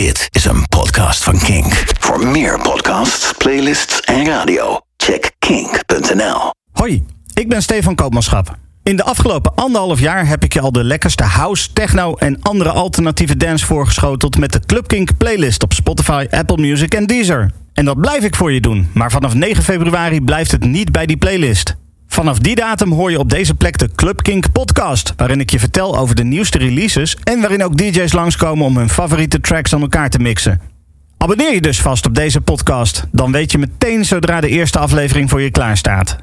Dit is een podcast van Kink. Voor meer podcasts, playlists en radio, check kink.nl. Hoi, ik ben Stefan Koopmanschap. In de afgelopen anderhalf jaar heb ik je al de lekkerste house, techno en andere alternatieve dance voorgeschoteld met de Club Kink playlist op Spotify, Apple Music en Deezer. En dat blijf ik voor je doen, maar vanaf 9 februari blijft het niet bij die playlist. Vanaf die datum hoor je op deze plek de Club Kink podcast, waarin ik je vertel over de nieuwste releases en waarin ook DJ's langskomen om hun favoriete tracks aan elkaar te mixen. Abonneer je dus vast op deze podcast, dan weet je meteen zodra de eerste aflevering voor je klaar staat.